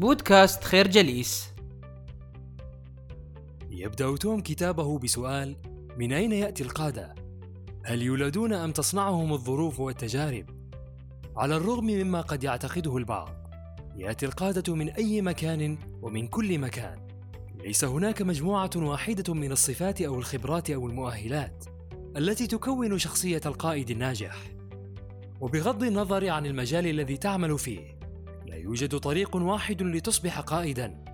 بودكاست خير جليس يبدأ توم كتابه بسؤال من أين يأتي القادة؟ هل يولدون أم تصنعهم الظروف والتجارب؟ على الرغم مما قد يعتقده البعض يأتي القادة من أي مكان ومن كل مكان ليس هناك مجموعة واحدة من الصفات أو الخبرات أو المؤهلات التي تكون شخصية القائد الناجح وبغض النظر عن المجال الذي تعمل فيه لا يوجد طريق واحد لتصبح قائدا.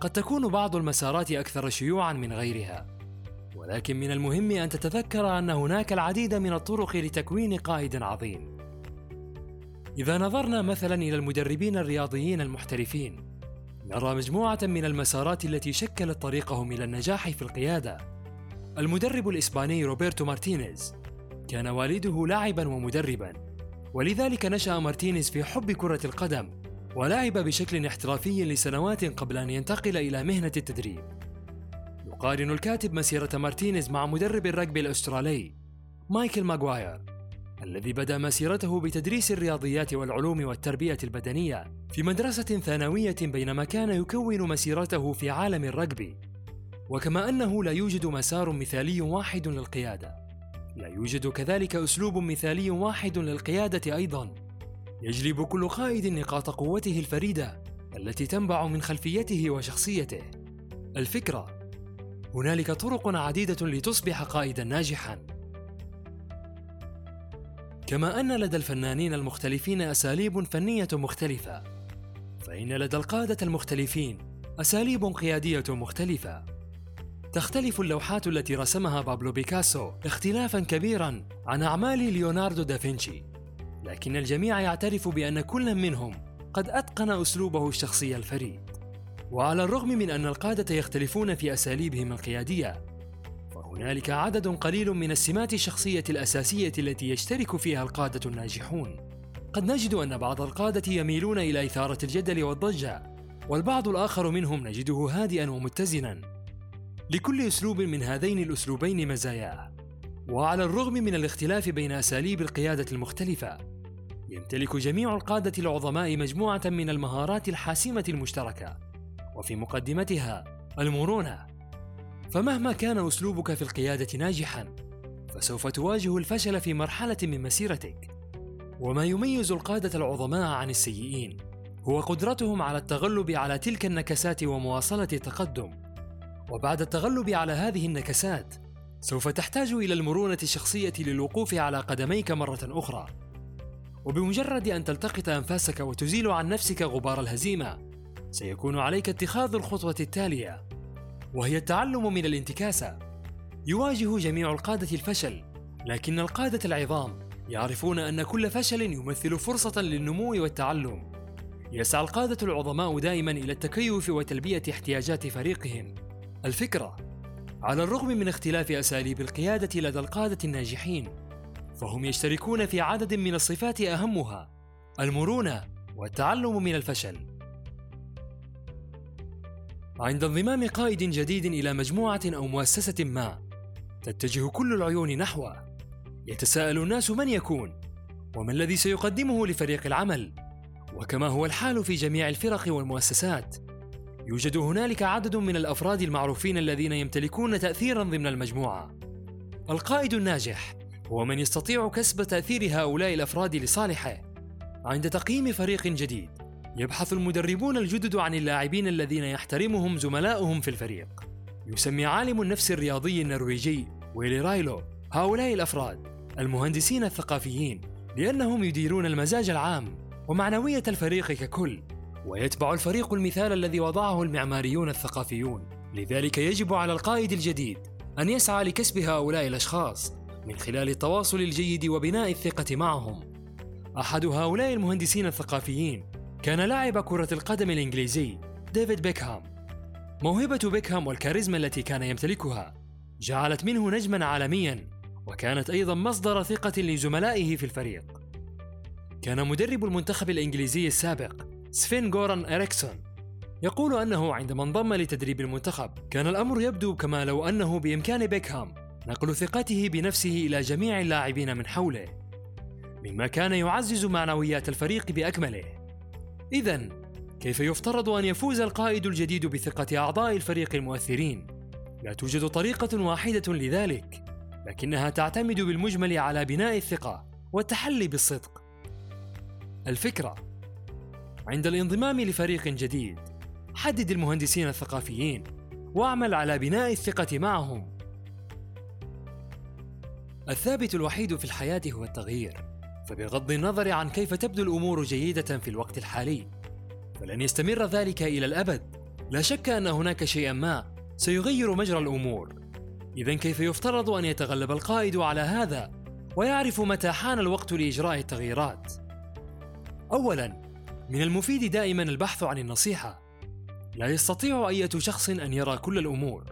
قد تكون بعض المسارات أكثر شيوعا من غيرها. ولكن من المهم أن تتذكر أن هناك العديد من الطرق لتكوين قائد عظيم. إذا نظرنا مثلا إلى المدربين الرياضيين المحترفين. نرى مجموعة من المسارات التي شكلت طريقهم إلى النجاح في القيادة. المدرب الإسباني روبرتو مارتينيز كان والده لاعبا ومدربا. ولذلك نشأ مارتينيز في حب كرة القدم ولعب بشكل احترافي لسنوات قبل أن ينتقل إلى مهنة التدريب. يقارن الكاتب مسيرة مارتينيز مع مدرب الرجبي الأسترالي مايكل ماغواير الذي بدأ مسيرته بتدريس الرياضيات والعلوم والتربية البدنية في مدرسة ثانوية بينما كان يكون مسيرته في عالم الرجبي وكما أنه لا يوجد مسار مثالي واحد للقيادة لا يوجد كذلك أسلوب مثالي واحد للقيادة أيضا. يجلب كل قائد نقاط قوته الفريدة التي تنبع من خلفيته وشخصيته. الفكرة هنالك طرق عديدة لتصبح قائدا ناجحا. كما أن لدى الفنانين المختلفين أساليب فنية مختلفة فإن لدى القادة المختلفين أساليب قيادية مختلفة. تختلف اللوحات التي رسمها بابلو بيكاسو اختلافا كبيرا عن أعمال ليوناردو دافنشي لكن الجميع يعترف بأن كل منهم قد أتقن أسلوبه الشخصي الفريد. وعلى الرغم من أن القادة يختلفون في أساليبهم القيادية فهنالك عدد قليل من السمات الشخصية الأساسية التي يشترك فيها القادة الناجحون. قد نجد أن بعض القادة يميلون إلى إثارة الجدل والضجة والبعض الآخر منهم نجده هادئا ومتزنا. لكل أسلوب من هذين الأسلوبين مزاياه وعلى الرغم من الاختلاف بين أساليب القيادة المختلفة يمتلك جميع القادة العظماء مجموعة من المهارات الحاسمة المشتركة وفي مقدمتها المرونة فمهما كان أسلوبك في القيادة ناجحا فسوف تواجه الفشل في مرحلة من مسيرتك. وما يميز القادة العظماء عن السيئين هو قدرتهم على التغلب على تلك النكسات ومواصلة التقدم وبعد التغلب على هذه النكسات سوف تحتاج إلى المرونة الشخصية للوقوف على قدميك مرة أخرى. وبمجرد أن تلتقط أنفاسك وتزيل عن نفسك غبار الهزيمة سيكون عليك اتخاذ الخطوة التالية وهي التعلم من الانتكاسة. يواجه جميع القادة الفشل لكن القادة العظام يعرفون أن كل فشل يمثل فرصة للنمو والتعلم. يسعى القادة العظماء دائما إلى التكيف وتلبية احتياجات فريقهم. الفكرة على الرغم من اختلاف أساليب القيادة لدى القادة الناجحين فهم يشتركون في عدد من الصفات أهمها المرونة والتعلم من الفشل. عند انضمام قائد جديد إلى مجموعة أو مؤسسة ما تتجه كل العيون نحوه. يتساءل الناس من يكون وما الذي سيقدمه لفريق العمل وكما هو الحال في جميع الفرق والمؤسسات. يوجد هنالك عدد من الأفراد المعروفين الذين يمتلكون تاثيرا ضمن المجموعة. القائد الناجح هو من يستطيع كسب تأثير هؤلاء الأفراد لصالحه. عند تقييم فريق جديد يبحث المدربون الجدد عن اللاعبين الذين يحترمهم زملاؤهم في الفريق. يسمي عالم النفس الرياضي النرويجي ويلي رايلو هؤلاء الأفراد المهندسين الثقافيين لأنهم يديرون المزاج العام ومعنوية الفريق ككل. ويتبع الفريق المثال الذي وضعه المعماريون الثقافيون. لذلك يجب على القائد الجديد أن يسعى لكسب هؤلاء الأشخاص من خلال التواصل الجيد وبناء الثقة معهم. أحد هؤلاء المهندسين الثقافيين كان لاعب كرة القدم الإنجليزي ديفيد بيكهام. موهبة بيكهام والكاريزما التي كان يمتلكها جعلت منه نجما عالميا وكانت أيضا مصدر ثقة لزملائه في الفريق. كان مدرب المنتخب الإنجليزي السابق سفين غوران إريكسون يقول أنه عندما انضم لتدريب المنتخب كان الأمر يبدو كما لو أنه بإمكان بيكهام نقل ثقته بنفسه إلى جميع اللاعبين من حوله مما كان يعزز معنويات الفريق بأكمله إذا كيف يفترض أن يفوز القائد الجديد بثقة أعضاء الفريق المؤثرين؟ لا توجد طريقة واحدة لذلك، لكنها تعتمد بالمجمل على بناء الثقة والتحلي بالصدق. الفكرة عند الانضمام لفريق جديد، حدد المهندسين الثقافيين واعمل على بناء الثقة معهم. الثابت الوحيد في الحياة هو التغيير، فبغض النظر عن كيف تبدو الأمور جيدة في الوقت الحالي، فلن يستمر ذلك إلى الأبد. لا شك أن هناك شيئا ما سيغير مجرى الأمور. إذا كيف يفترض أن يتغلب القائد على هذا ويعرف متى حان الوقت لإجراء التغييرات؟ أولاً، من المفيد دائما البحث عن النصيحة. لا يستطيع أية شخص أن يرى كل الأمور.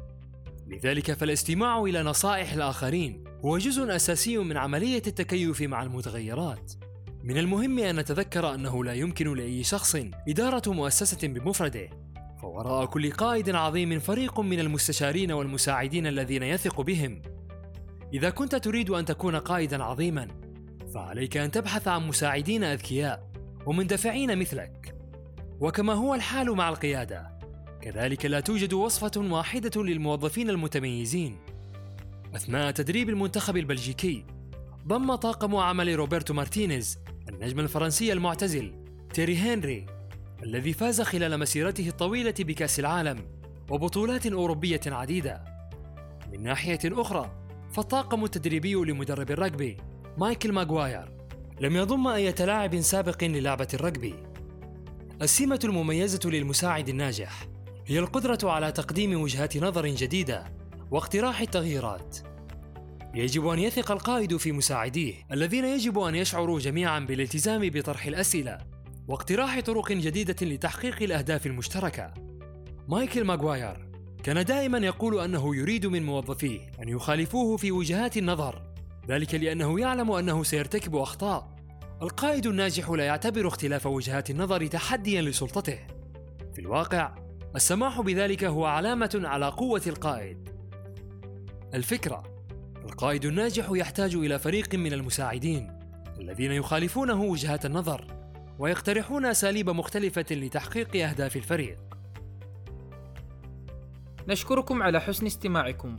لذلك فالاستماع إلى نصائح الآخرين هو جزء أساسي من عملية التكيف مع المتغيرات. من المهم أن نتذكر أنه لا يمكن لأي شخص إدارة مؤسسة بمفرده، فوراء كل قائد عظيم فريق من المستشارين والمساعدين الذين يثق بهم. إذا كنت تريد أن تكون قائدا عظيما، فعليك أن تبحث عن مساعدين أذكياء ومندفعين مثلك. وكما هو الحال مع القيادة، كذلك لا توجد وصفة واحدة للموظفين المتميزين. أثناء تدريب المنتخب البلجيكي، ضم طاقم عمل روبرتو مارتينيز النجم الفرنسي المعتزل تيري هنري الذي فاز خلال مسيرته الطويلة بكأس العالم وبطولات أوروبية عديدة. من ناحية أخرى، فالطاقم التدريبي لمدرب الرجبي مايكل ماغواير لم يضم أي لاعب سابق للعبة الرجبي. السمة المميزة للمساعد الناجح هي القدرة على تقديم وجهات نظر جديدة واقتراح التغييرات يجب أن يثق القائد في مساعديه الذين يجب أن يشعروا جميعا بالالتزام بطرح الأسئلة واقتراح طرق جديدة لتحقيق الأهداف المشتركة. مايكل ماغواير كان دائما يقول أنه يريد من موظفيه أن يخالفوه في وجهات النظر، ذلك لأنه يعلم أنه سيرتكب أخطاء. القائد الناجح لا يعتبر اختلاف وجهات النظر تحديا لسلطته. في الواقع، السماح بذلك هو علامة على قوة القائد. الفكرة القائد الناجح يحتاج إلى فريق من المساعدين الذين يخالفونه وجهات النظر ويقترحون أساليب مختلفة لتحقيق أهداف الفريق. نشكركم على حسن استماعكم.